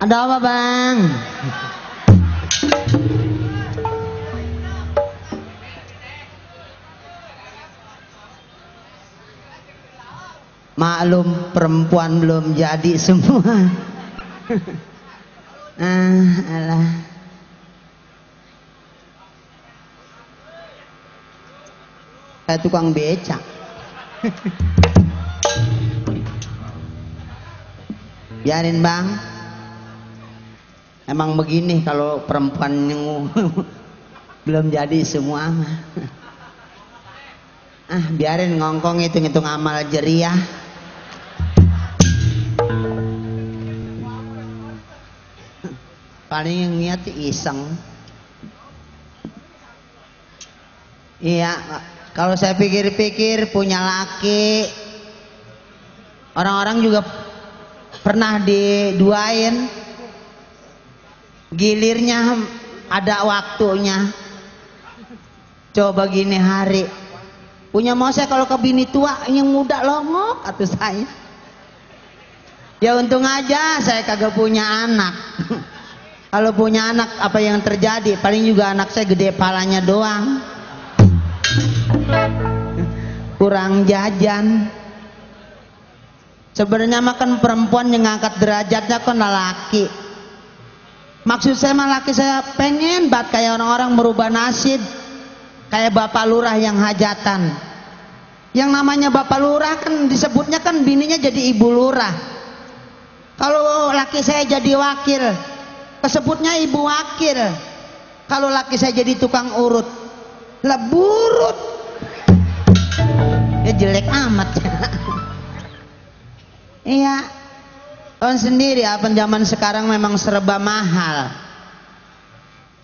Ada apa bang? Maklum perempuan belum jadi semua. ah, alah. Kayak tukang becak. Biarin bang. Emang begini kalau perempuan yang belum jadi semua. Ah, biarin ngongkong hitung-hitung amal jeriah. Paling yang niat iseng. Iya, kalau saya pikir-pikir punya laki, orang-orang juga pernah diduain, gilirnya ada waktunya. Coba gini hari, punya mau saya kalau ke bini tua yang muda longok atau saya. Ya untung aja saya kagak punya anak. kalau punya anak apa yang terjadi? Paling juga anak saya gede palanya doang. Kurang jajan. Sebenarnya makan perempuan yang ngangkat derajatnya kan laki. Maksud saya mah laki saya pengen banget kayak orang-orang merubah nasib. Kayak bapak lurah yang hajatan. Yang namanya bapak lurah kan disebutnya kan bininya jadi ibu lurah. Kalau laki saya jadi wakil, kesebutnya ibu wakil. Kalau laki saya jadi tukang urut, lah burut. Ya jelek amat. iya. Tahun sendiri apa zaman sekarang memang serba mahal.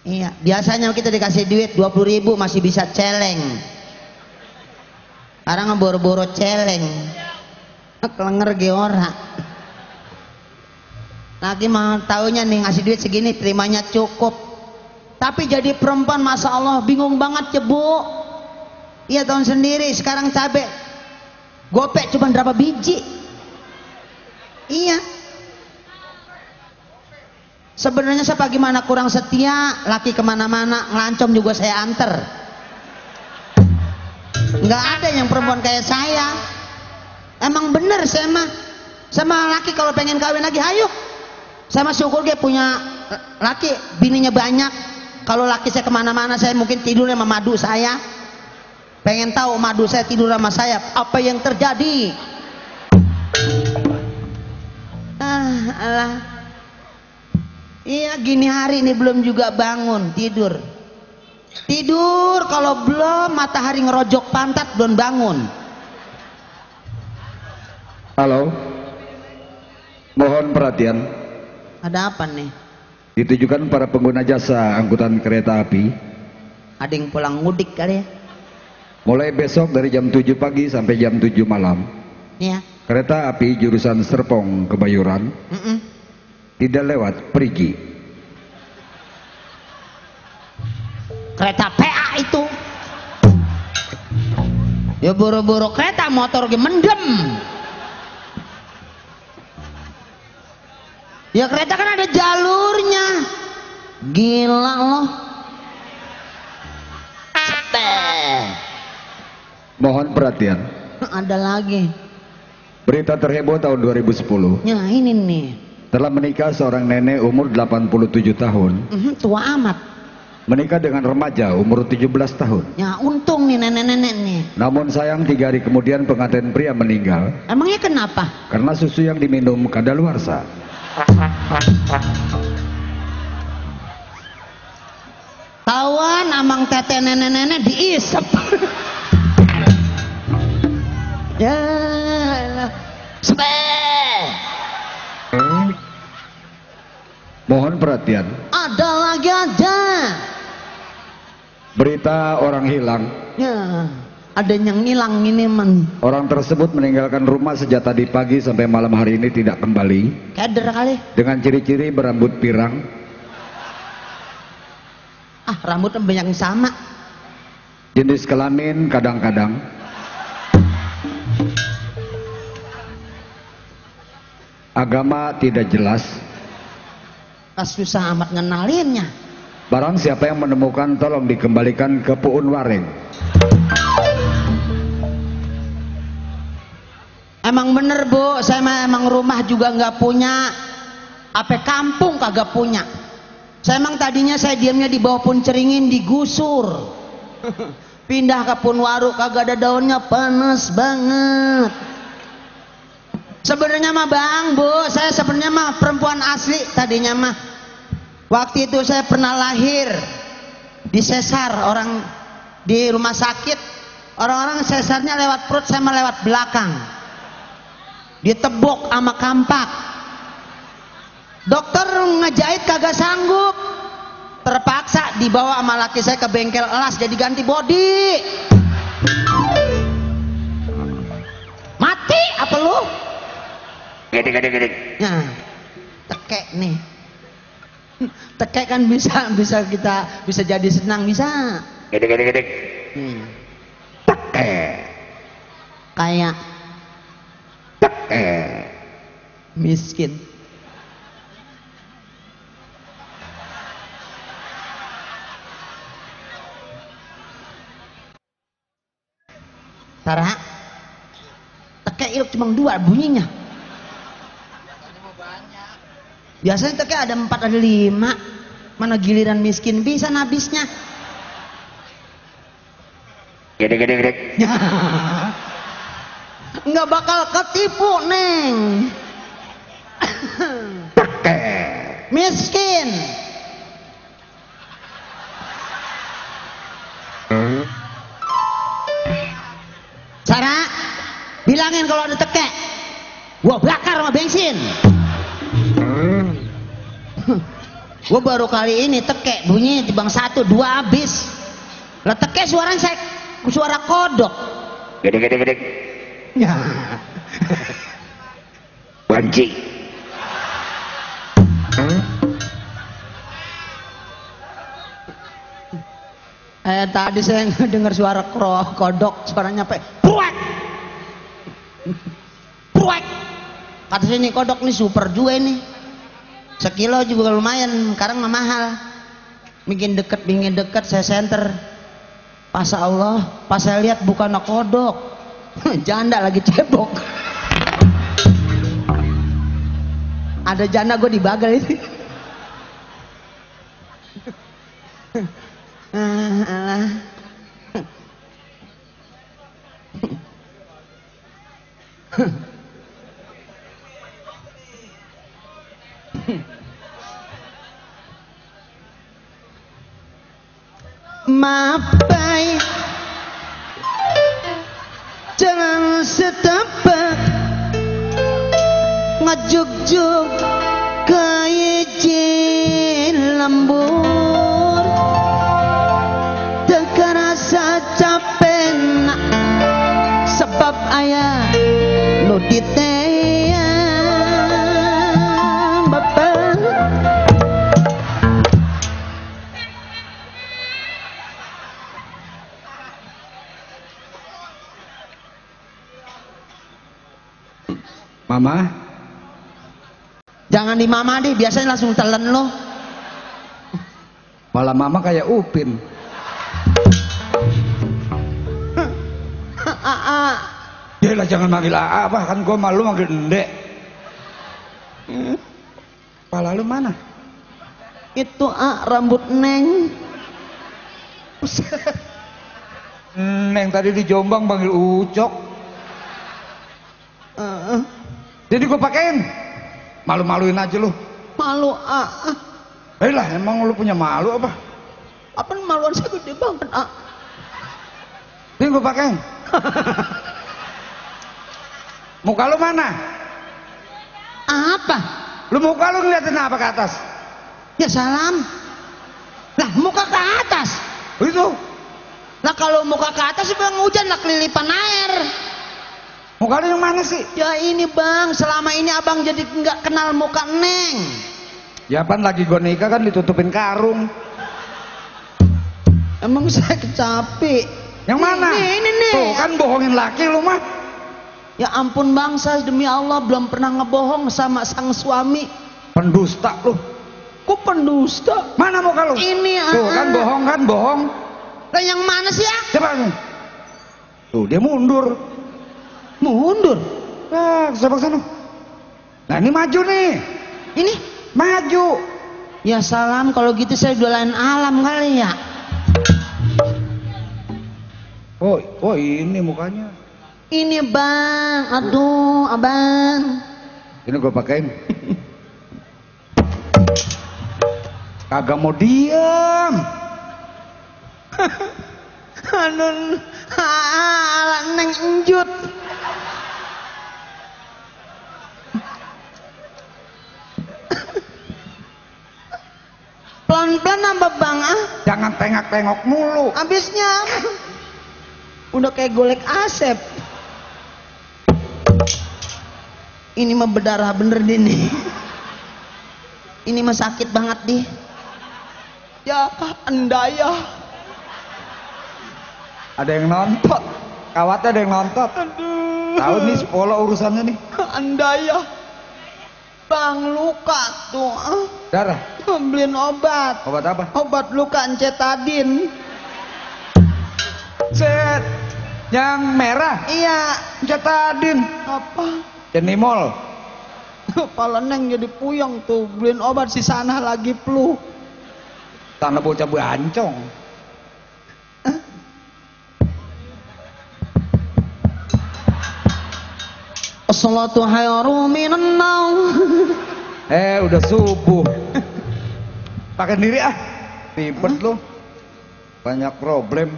Iya, biasanya kita dikasih duit 20 ribu masih bisa celeng. Sekarang boro-boro celeng. Kelenger ge ora. Lagi mah taunya nih ngasih duit segini terimanya cukup. Tapi jadi perempuan masa Allah bingung banget cebu. Iya tahun sendiri sekarang cabe gopek cuma berapa biji. Iya. Sebenarnya saya gimana kurang setia, laki ke mana-mana, ngelancong juga saya anter. Nggak ada yang perempuan kayak saya. Emang bener saya mah. Sama laki kalau pengen kawin lagi, ayo. Saya mah syukur dia punya laki, bininya banyak. Kalau laki saya ke mana-mana, saya mungkin tidur sama madu saya. Pengen tahu madu saya tidur sama saya, apa yang terjadi? Ah, alah. Iya gini hari ini belum juga bangun tidur. Tidur kalau belum matahari ngerojok pantat belum bangun. Halo. Mohon perhatian. Ada apa nih? Ditujukan para pengguna jasa angkutan kereta api. Ada yang pulang mudik kali ya? Mulai besok dari jam 7 pagi sampai jam 7 malam. Iya. Kereta api jurusan Serpong Kebayoran Mm-mm. tidak lewat Perigi. Kereta PA itu. Ya buru-buru kereta motor ge mendem. Ya kereta kan ada jalurnya. Gila loh. Mohon perhatian. Ada lagi. Berita terheboh tahun 2010. Ya ini nih. Telah menikah seorang nenek umur 87 tahun. Mhm, tua amat. Menikah dengan remaja umur 17 tahun. Ya untung nih nenek-nenek nih. Namun sayang tiga hari kemudian pengantin pria meninggal Emangnya kenapa? karena susu yang diminum kadaluarsa. Tawan amang tete nenek-nenek diisep. ya lah. Speh. Mohon perhatian. Ada lagi ada. Berita orang hilang. Ya, ada yang ngilang ini man. Orang tersebut meninggalkan rumah sejak tadi pagi sampai malam hari ini tidak kembali. Keder kali. Dengan ciri-ciri berambut pirang, Ah, rambutnya banyak yang sama. Jenis kelamin kadang-kadang. Agama tidak jelas. Pas susah amat ngenalinnya. Barang siapa yang menemukan tolong dikembalikan ke Puun Waring. Emang bener bu, saya mah emang rumah juga nggak punya, apa kampung kagak punya. Saya emang tadinya saya diamnya di bawah pun ceringin digusur, pindah ke pun waru kagak ada daunnya panas banget. Sebenarnya mah bang bu, saya sebenarnya mah perempuan asli tadinya mah. Waktu itu saya pernah lahir di sesar orang di rumah sakit, orang-orang sesarnya lewat perut, saya lewat belakang. Ditebok sama kampak. Dokter ngejahit kagak sanggup terpaksa dibawa sama laki saya ke bengkel elas jadi ganti body mati apa lu Gede gede gede. nah tekek nih tekek kan bisa bisa kita bisa jadi senang bisa Gede gede gede. Hmm. Eh, kayak eh. miskin Tara. Tekek iluk cuma dua bunyinya. Biasanya tekek ada empat ada lima. Mana giliran miskin bisa nabisnya. Gede gede gede. Nggak bakal ketipu neng. Eh. Miskin bilangin kalau ada tekek. Gua bakar sama bensin. Gua baru kali ini tekek bunyi di bang satu dua habis. Lah tekek suaranya saya suara kodok. Gede gede gede. Ya. Banci. Eh tadi saya dengar suara kodok, suaranya apa? Kata saya ini kodok nih super juga ini. Sekilo juga lumayan, sekarang mah mahal. Bikin deket, bikin deket, saya center. Pas Allah, pas saya lihat bukan kodok. Janda lagi cebok. Ada janda gue dibagal ini. Mama, Jangan di mama deh, biasanya langsung telan lo. malah mama kayak Upin. Ah. Ya lah jangan manggil AA apa kan gua malu manggil Ndek. Pala lu mana? Itu ah, rambut neng. Neng tadi di Jombang panggil Ucok. Ah, ah. Jadi gua pakein. Malu-maluin aja lu. malu ah, ah. Eh lah emang lu punya malu apa? Apa maluan saya gede banget ah. Ini gua pakein. Muka lu mana? Apa? Lu muka lu ngeliatin apa ke atas? Ya salam. Lah muka ke atas. Itu. Lah kalau muka ke atas bang hujan lah kelilipan air. Muka lu yang mana sih? Ya ini bang, selama ini abang jadi nggak kenal muka neng. Ya pan lagi gua nikah kan ditutupin karung. Emang saya kecapi. Yang mana? Ini, ini nih. Tuh kan bohongin laki lu mah. Ya ampun bangsa demi Allah belum pernah ngebohong sama sang suami. Pendusta lu. Kok pendusta? Mana muka lu? Ini Tuh ah. kan bohong kan bohong. Lah yang mana sih ya? Coba nih. Tuh dia mundur. Mundur. Nah, coba sana. Nah ini maju nih. Ini? Maju. Ya salam kalau gitu saya dolain alam kali ya. Oh, oh ini mukanya. Ini bang, aduh abang. Ini gue pakein. Kagak mau diam. Aduh, ala neng enjut. Pelan-pelan apa bang ah? Jangan tengok-tengok mulu. Habisnya udah kayak golek asep. Ini mah berdarah bener deh nih. Ini mah sakit banget deh. Ya andaya. Ada yang nonton. Kawatnya ada yang nonton. Aduh. Tahu nih sekolah urusannya nih. Andaya. Bang luka tuh. ah. Darah. Beliin obat. Obat apa? Obat luka encetadin. Set. Yang merah. Iya. Cetadin. Apa? Cenimol. Kepala neng jadi puyeng tuh. Beliin obat si sana lagi flu. Tanah bocah bancong. Assalatu khairu minan. Eh udah subuh. Pakai diri ah. Ribet lu. Banyak problem.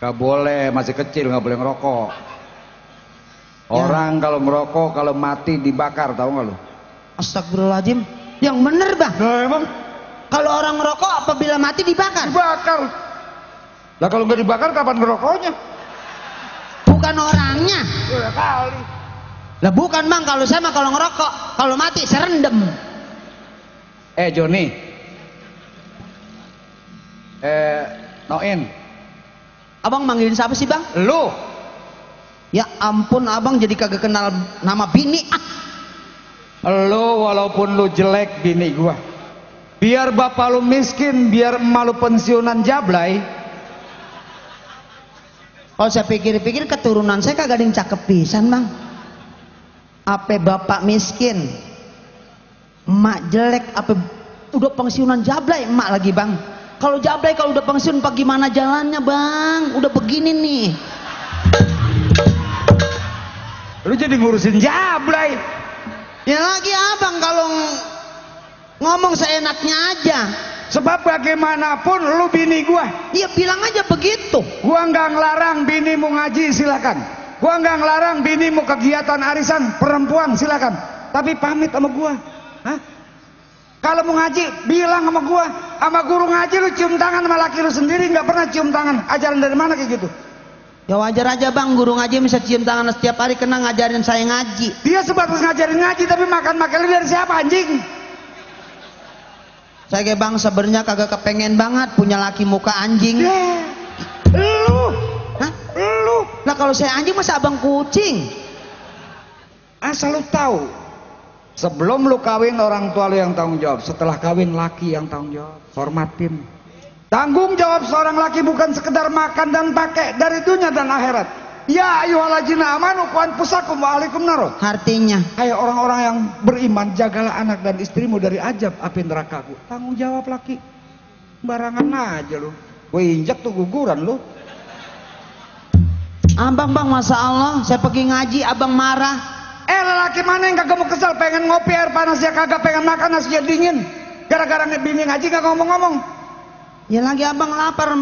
Gak boleh, masih kecil nggak boleh ngerokok. Orang kalau ngerokok kalau mati dibakar tahu nggak lu? Astagfirullahaladzim. Yang bener bang. Nah emang Kalau orang ngerokok apabila mati dibakar. dibakar. Lah kalau nggak dibakar kapan ngerokoknya? Bukan orangnya. Kali. Lah bukan bang. Kalau saya mah kalau ngerokok. Kalau mati saya rendem. Eh Joni. Eh Noin. Abang manggilin siapa sih bang? Lu Ya ampun abang jadi kagak kenal nama bini. Ah. Lu walaupun lu jelek bini gua. Biar bapak lu miskin, biar emak lu pensiunan jablay. Kalau saya pikir-pikir keturunan saya kagak ada yang cakep pisan bang. Apa bapak miskin, emak jelek, apa udah pensiunan jablay emak lagi bang. Kalau jablay kalau udah pensiun pak gimana jalannya bang? Udah begini nih. Lu jadi ngurusin jablay. Ya lagi abang kalau ng- ngomong seenaknya aja. Sebab bagaimanapun lu bini gua. Ya bilang aja begitu. Gua nggak ngelarang binimu ngaji silakan. Gua nggak ngelarang binimu kegiatan arisan perempuan silakan. Tapi pamit sama gua. Hah? Kalau mau ngaji, bilang sama gua. Sama guru ngaji lu cium tangan sama laki lu sendiri nggak pernah cium tangan. Ajaran dari mana kayak gitu? Ya wajar aja bang, guru ngaji bisa cium tangan setiap hari kena ngajarin saya ngaji. Dia sebatas ngajarin ngaji tapi makan makan dari siapa anjing? Saya bang sebenarnya kagak kepengen banget punya laki muka anjing. Ya, lu, Hah? lu. Nah kalau saya anjing masa abang kucing? Asal lu tahu, sebelum lu kawin orang tua lu yang tanggung jawab, setelah kawin laki yang tanggung jawab, hormatin. Tanggung jawab seorang laki bukan sekedar makan dan pakai dari dunia dan akhirat. Ya ayyuhalladzina amanu qu anfusakum wa alaikum naro. Artinya, Hai orang-orang yang beriman, jagalah anak dan istrimu dari ajab api nerakaku. Tanggung jawab laki. Barangan aja lu. Gue injek tuh guguran lu. abang bang masa Allah saya pergi ngaji abang marah. Eh lelaki mana yang kagak mau kesel pengen ngopi air panas ya kagak pengen makan nasinya dingin. Gara-gara bini ngaji gak ngomong-ngomong. Ya lagi abang lapar,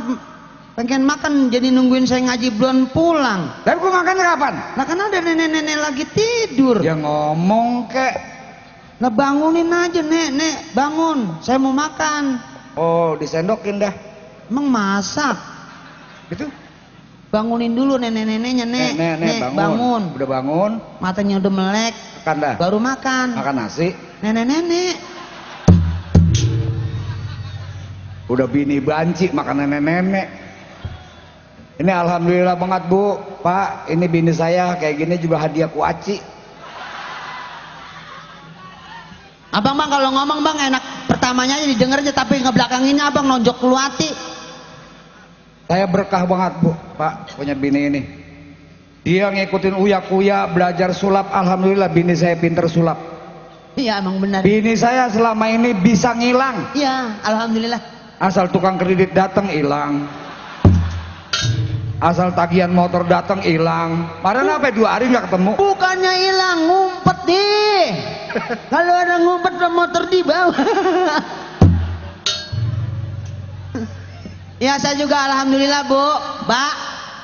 pengen makan jadi nungguin saya ngaji belum pulang. Tapi gue makannya kapan? Nah kan ada nenek-nenek lagi tidur. Ya ngomong kek. Nah bangunin aja nek, nek bangun, saya mau makan. Oh disendokin dah. Emang masak? Itu. Bangunin dulu nenek-neneknya nek, nek, nek, bangun. Udah bangun. Matanya udah melek, Makan dah. baru makan. Makan nasi. Nenek-nenek. Udah bini banci makan nenek-nenek. Ini alhamdulillah banget bu, pak. Ini bini saya kayak gini juga hadiah kuaci. Abang bang kalau ngomong bang enak pertamanya aja didengar aja tapi ngebelakanginnya abang nonjok keluati. Saya berkah banget bu, pak punya bini ini. Dia ngikutin uya kuya belajar sulap. Alhamdulillah bini saya pinter sulap. Iya emang benar. Bini saya selama ini bisa ngilang. Iya alhamdulillah. Asal tukang kredit datang hilang. Asal tagihan motor datang hilang. Padahal apa dua hari nggak ketemu. Bukannya hilang ngumpet deh. kalau ada ngumpet motor di bawah. ya saya juga alhamdulillah bu, Mbak.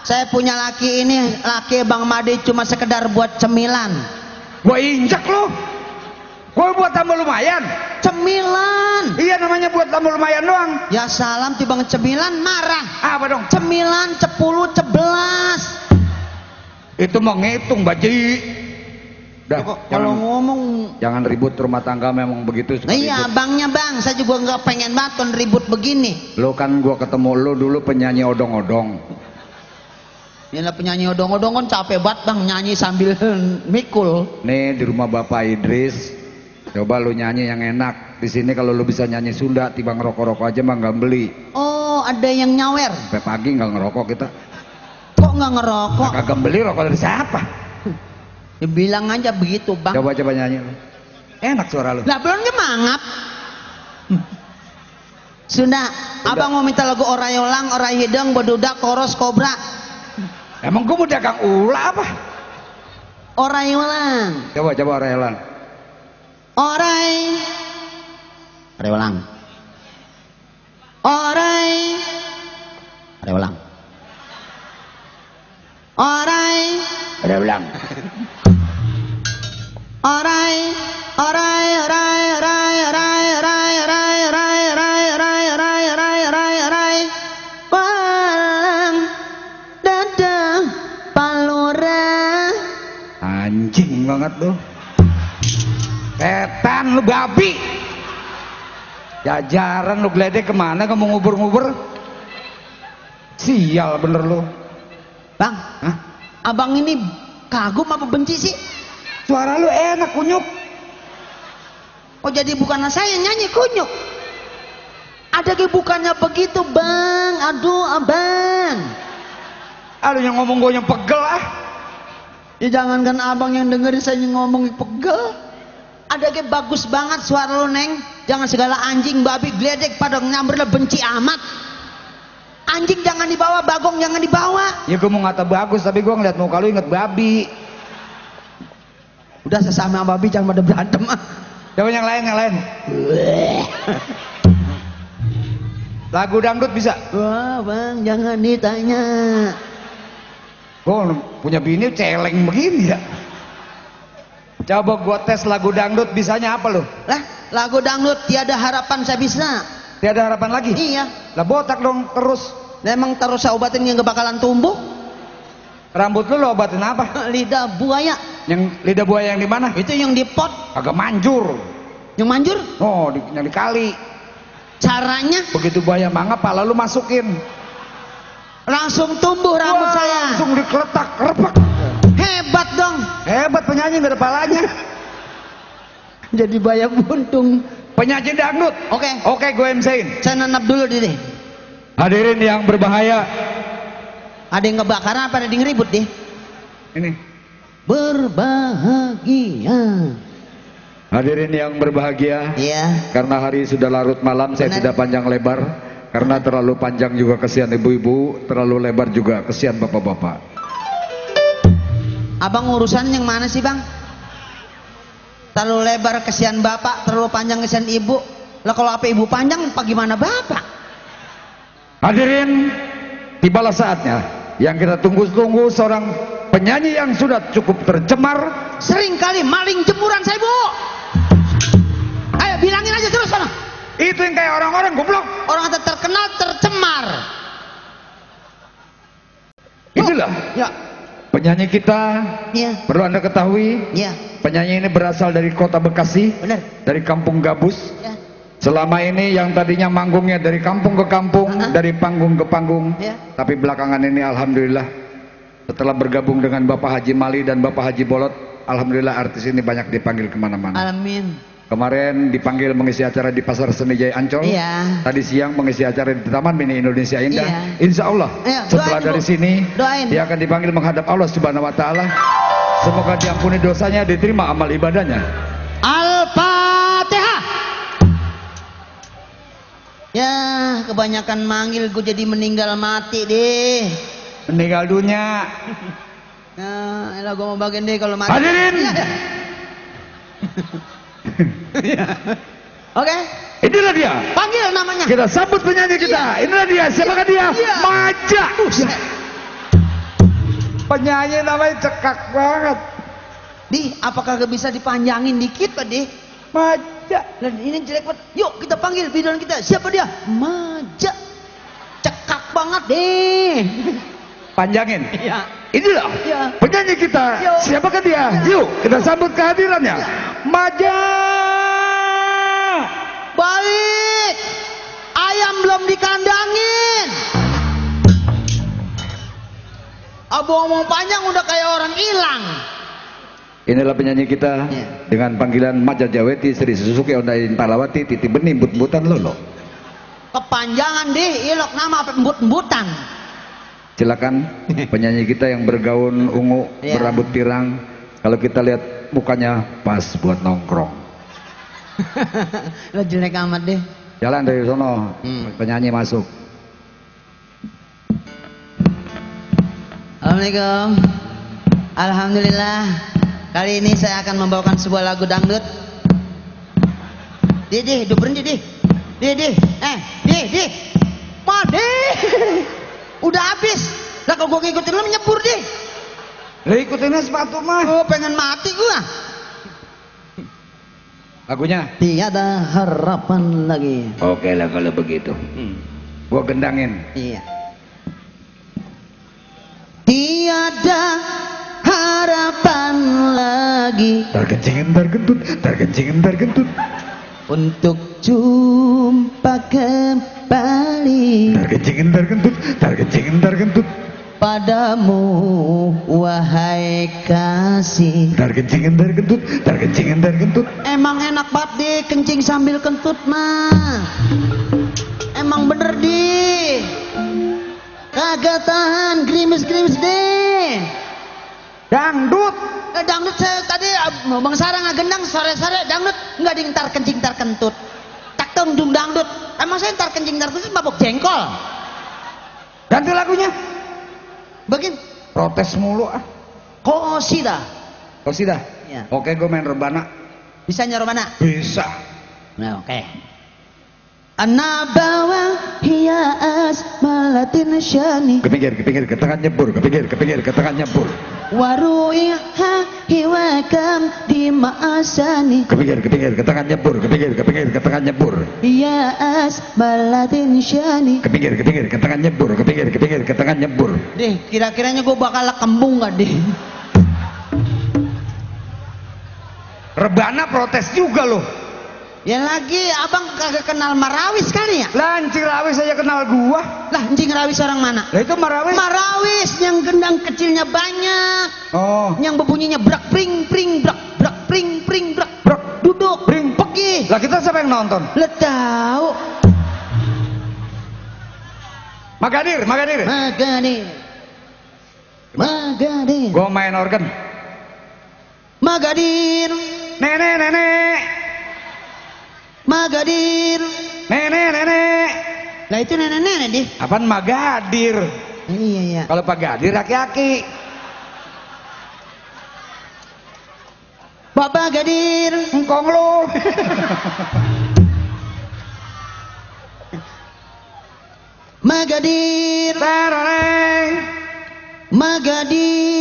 Saya punya laki ini, laki Bang Madi cuma sekedar buat cemilan. Gua injek lu. Gua buat tambah lumayan. Cemilan. Iya namanya buat tambah lumayan doang. Ya salam tibang cemilan marah. Apa dong? Cemilan cepuluh cebelas. Itu mau ngitung baji. Dah, Kok jangan, kalau ngomong jangan ribut rumah tangga memang begitu suka Nah, iya ribut. abangnya bang, saya juga nggak pengen banget kon ribut begini. Lo kan gua ketemu lo dulu penyanyi odong-odong. Ini lah penyanyi odong-odong kan capek banget bang nyanyi sambil mikul. Nih di rumah Bapak Idris. Coba lu nyanyi yang enak. Di sini kalau lu bisa nyanyi Sunda, tiba ngerokok-rokok aja mah nggak beli. Oh ada yang nyawer. Sampai pagi nggak ngerokok kita. Kok nggak ngerokok? Kagak beli rokok dari siapa? Ya, bilang aja begitu bang. Coba coba nyanyi. Enak suara lu. Lah belum gemangap. Sunda, abang mau minta lagu orayolang, oray hidung, bedudak, koros, kobra. Emang gua mau dagang ula apa? Orayolang, Coba coba Relan. Oray. Orayolang. Oray. Orayolang. Oray. Ada ulang. Oray, oray, oray, oray, oray, oray, oray, oray, oray, oray, oray, oray, oray, oray. Walang dadang palura. Anjing banget lu. Setan lu babi. Jajaran lu geledek ke mana kamu ngubur-ngubur? Sial bener lu. Bang, Hah? abang ini kagum apa benci sih? Suara lu enak kunyuk. Oh jadi bukan saya yang nyanyi kunyuk. Ada ke bukannya begitu bang, aduh abang. Aduh yang ngomong gue yang pegel ah. Ya jangankan abang yang dengerin saya ngomong pegel. Ada ke bagus banget suara lu neng. Jangan segala anjing, babi, gledek pada nyamber benci amat. Anjing jangan dibawa, bagong jangan dibawa. Ya gue mau ngata bagus tapi gue ngeliat muka lu inget babi. Udah sesama babi jangan pada berantem ah. Coba yang lain yang lain. Lagu dangdut bisa. Wah bang jangan ditanya. Gue punya bini celeng begini ya. Coba gue tes lagu dangdut bisanya apa lu? Lah lagu dangdut tiada harapan saya bisa. Tiada harapan lagi? Iya. Lah botak dong terus. Lah, Emang terus saya obatin yang gak bakalan tumbuh? Rambut lu lo obatin apa? Lidah buaya. Yang lidah buaya yang di mana? Itu yang di pot, Agak manjur. yang manjur. Oh, di, yang di kali. Caranya Begitu buaya mangap, pala lu masukin. langsung tumbuh rambut Wah, saya. Langsung dikeletak, repak. Hebat dong. Hebat penyanyi gak ada palanya. Jadi bayam buntung. Penyanyi dangdut. Oke, Oke, gue MC-in. saya nanap dulu deh. Hadirin yang berbahaya. Ada yang ngebakaran apa ada yang ribut deh? Ini. Berbahagia. Hadirin yang berbahagia. Iya. Karena hari sudah larut malam, saya Benar. tidak panjang lebar. Karena terlalu panjang juga kesian ibu-ibu, terlalu lebar juga kesian bapak-bapak. Abang urusan yang mana sih bang? Terlalu lebar kesian bapak, terlalu panjang kesian ibu. Lah kalau apa ibu panjang, apa gimana bapak? Hadirin, tibalah saatnya yang kita tunggu-tunggu seorang penyanyi yang sudah cukup tercemar. Sering kali maling jemuran saya bu. Ayo bilangin aja terus sana. Itu yang kayak orang-orang goblok. Orang yang terkenal tercemar. Itulah Ya, penyanyi kita. iya, Perlu anda ketahui, iya, penyanyi ini berasal dari kota Bekasi, benar. dari kampung Gabus. Ya. Selama ini yang tadinya manggungnya dari kampung ke kampung, Uh-uh. dari panggung ke panggung, Ya. tapi belakangan ini alhamdulillah setelah bergabung dengan Bapak Haji Mali dan Bapak Haji Bolot, alhamdulillah artis ini banyak dipanggil ke mana-mana. Amin. Kemarin dipanggil mengisi acara di Pasar Seni Jaya Ancol. Iya. Tadi siang mengisi acara di Taman Mini Indonesia Indah. Iya. Insya Allah Iya, setelah doain, dari Bu. sini Doain. dia akan dipanggil menghadap Allah Subhanahu Wa Taala. Semoga diampuni dosanya, diterima amal ibadahnya. Al-Fatihah. Ya, kebanyakan manggil gue jadi meninggal mati deh. Meninggal dunia. Nah, elah gue mau bagian deh kalau mati. Hadirin. Iya, iya. Oke, Inilah dia. panggil namanya. Kita sambut penyanyi kita. Inilah dia. Siapakah dia? Iya. Maja. Buset. Penyanyi namanya cekak banget. Di, apakah gak bisa dipanjangin dikit Pak Di? Maja. Dan ini jelek banget. Yuk kita panggil biduan kita. Siapa dia? Maja. Cekak banget deh. Panjangin. Iya. Inilah Iya. penyanyi kita. Yo. Siapakah dia? Yuk kita sambut kehadirannya. Maja. Balik. Ayam belum dikandangin. Abu ngomong panjang udah kayak orang hilang. Inilah penyanyi kita Iya. dengan panggilan Maja Jaweti Sri Suzuki Ondain Palawati Titi Benih But-butan Lolo. Kepanjangan deh, ilok nama apa embut-embutan. Silakan penyanyi kita yang bergaun ungu, Iya. berambut pirang. Kalau kita lihat mukanya pas buat nongkrong. Lo jelek amat deh. Jalan dari sono, Hmm. penyanyi masuk. Assalamualaikum. Alhamdulillah. Kali ini saya akan membawakan sebuah lagu dangdut. Di, di, hidup berhenti, di. Di, di. Eh, di, di. Ma, di. Udah habis. Lah kalau gue ngikutin lu nyebur, di. Lah ikutin sepatu mah. Oh, pengen mati gua. Lagunya. Tiada harapan lagi. Oke lah kalau begitu. Gua gendangin. Iya. Tiada harapan lagi Terkencingin tergentut, terkencingin tergentut, untuk jumpa kembali terkencingin tergentut, terkencingin tergentut, padamu wahai kasih. terkencingin tergentut, terkencingin tergentut. Emang enak banget deh kencing sambil kentut mah. Emang bener deh. Kagak tahan gerimis-gerimis deh. Dangdut. Eh, dangdut saya tadi ah, Bang Sarang gendang sore-sore dangdut nggak di ntar kencing ntar kentut. Tak dung dangdut. Emang saya ntar kencing ntar kentut mabuk jengkol. Ganti lagunya. Begin. Protes mulu ah. Kok sida? Kau sih dah? Iya. Oke, gue main rebana. Bisa nyaru mana? Bisa. Nah, oke. Ana bawa hias malatin syani Kepinggir, kepinggir, ke tengah nyebur, kepinggir, kepinggir, ke tengah nyebur. Waruiha hiwakam di ma'asani Kepinggir, kepinggir, ke tengah nyebur, kepinggir, kepinggir, ke tengah nyebur. hias malatin syani Kepinggir, kepinggir, ke tengah nyebur, kepinggir, kepinggir, ke tengah nyebur. Deh, kira-kiranya gue bakal kembung gak deh? Rebana protes juga loh. Ya lagi, abang kagak kenal Marawis kali ya? Lanci Rawis saya kenal gua. Lah, anjing Rawis orang mana? Lah itu Marawis. Marawis yang gendang kecilnya banyak, oh. yang berbunyinya brak pring pring brak brak pring pring brak Brak. duduk Pring. pergi. Lah kita siapa yang nonton? Lo tahu? Magadir, Magadir. Magadir, Magadir, Gua main organ. Magadir, Nenek, nenek. Magadir. Nenek, nenek. Lah itu nenek-nenek deh. Apaan Magadir? Iya iya. Kalau Pak Gadir aki-aki. Bapak Gadir. Engkong lu. Magadir, Teroreng. Magadir.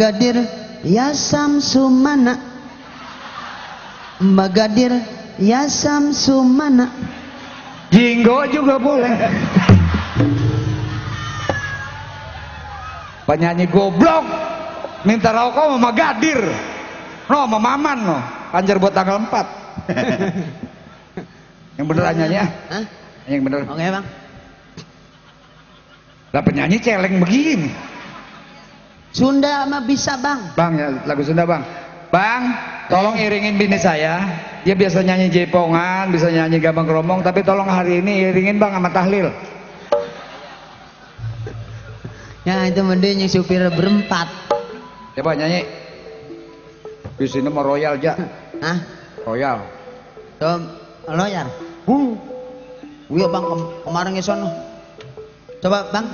Magadir ya Samsumana Magadir ya Samsumana Jinggo juga boleh. Penyanyi goblok minta rokok sama Magadir. No, sama Maman no. Anjar buat tanggal 4. Yang bener nyanyi. Hah? Yang bener. Oke bang Lah penyanyi celeng begini. Sunda mah bisa bang Bang, ya, lagu Sunda bang. Bang, tolong iringin bini saya. Dia biasa nyanyi jepongan, bisa nyanyi gambang keromong, tapi tolong hari ini iringin bang sama tahlil. Ya itu mending yang supir berempat Coba nyanyi. Di sini mau royal aja. Hah? Royal. Tuh, loyar Uh. Iya bang, kem- kemarin ke sono. Coba bang.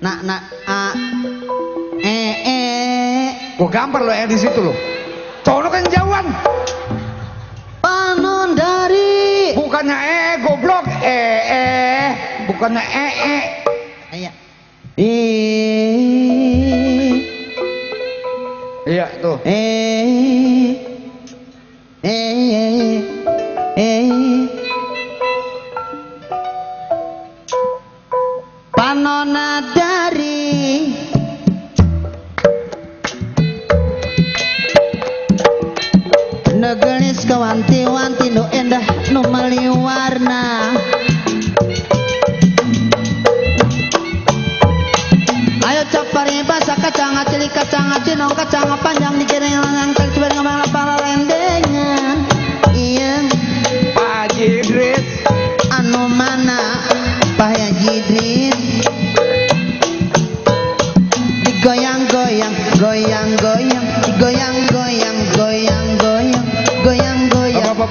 Nak, nak, ah, eh, eh, Gua gambar lo eh di situ lo. Sono kan jauhan. panon dari. Bukannya eh goblok. Eh eh. Bukannya eh eh. Iya. Eh, Iya tuh. eh,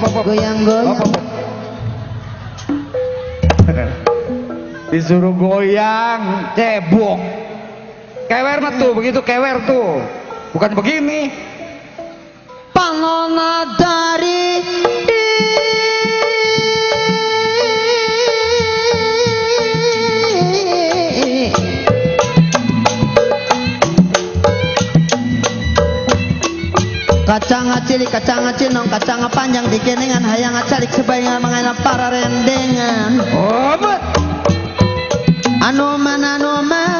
Goyang-goyang? Disuruh goyang, cebok. Kewer mah tuh, begitu kewer tuh. Bukan begini. Panona dari Kacang acili, kacang acinong, kacang panjang dikiringan hayang acalik sebayangan mengenai para rendengan Oh, bet. Anu mana anu mana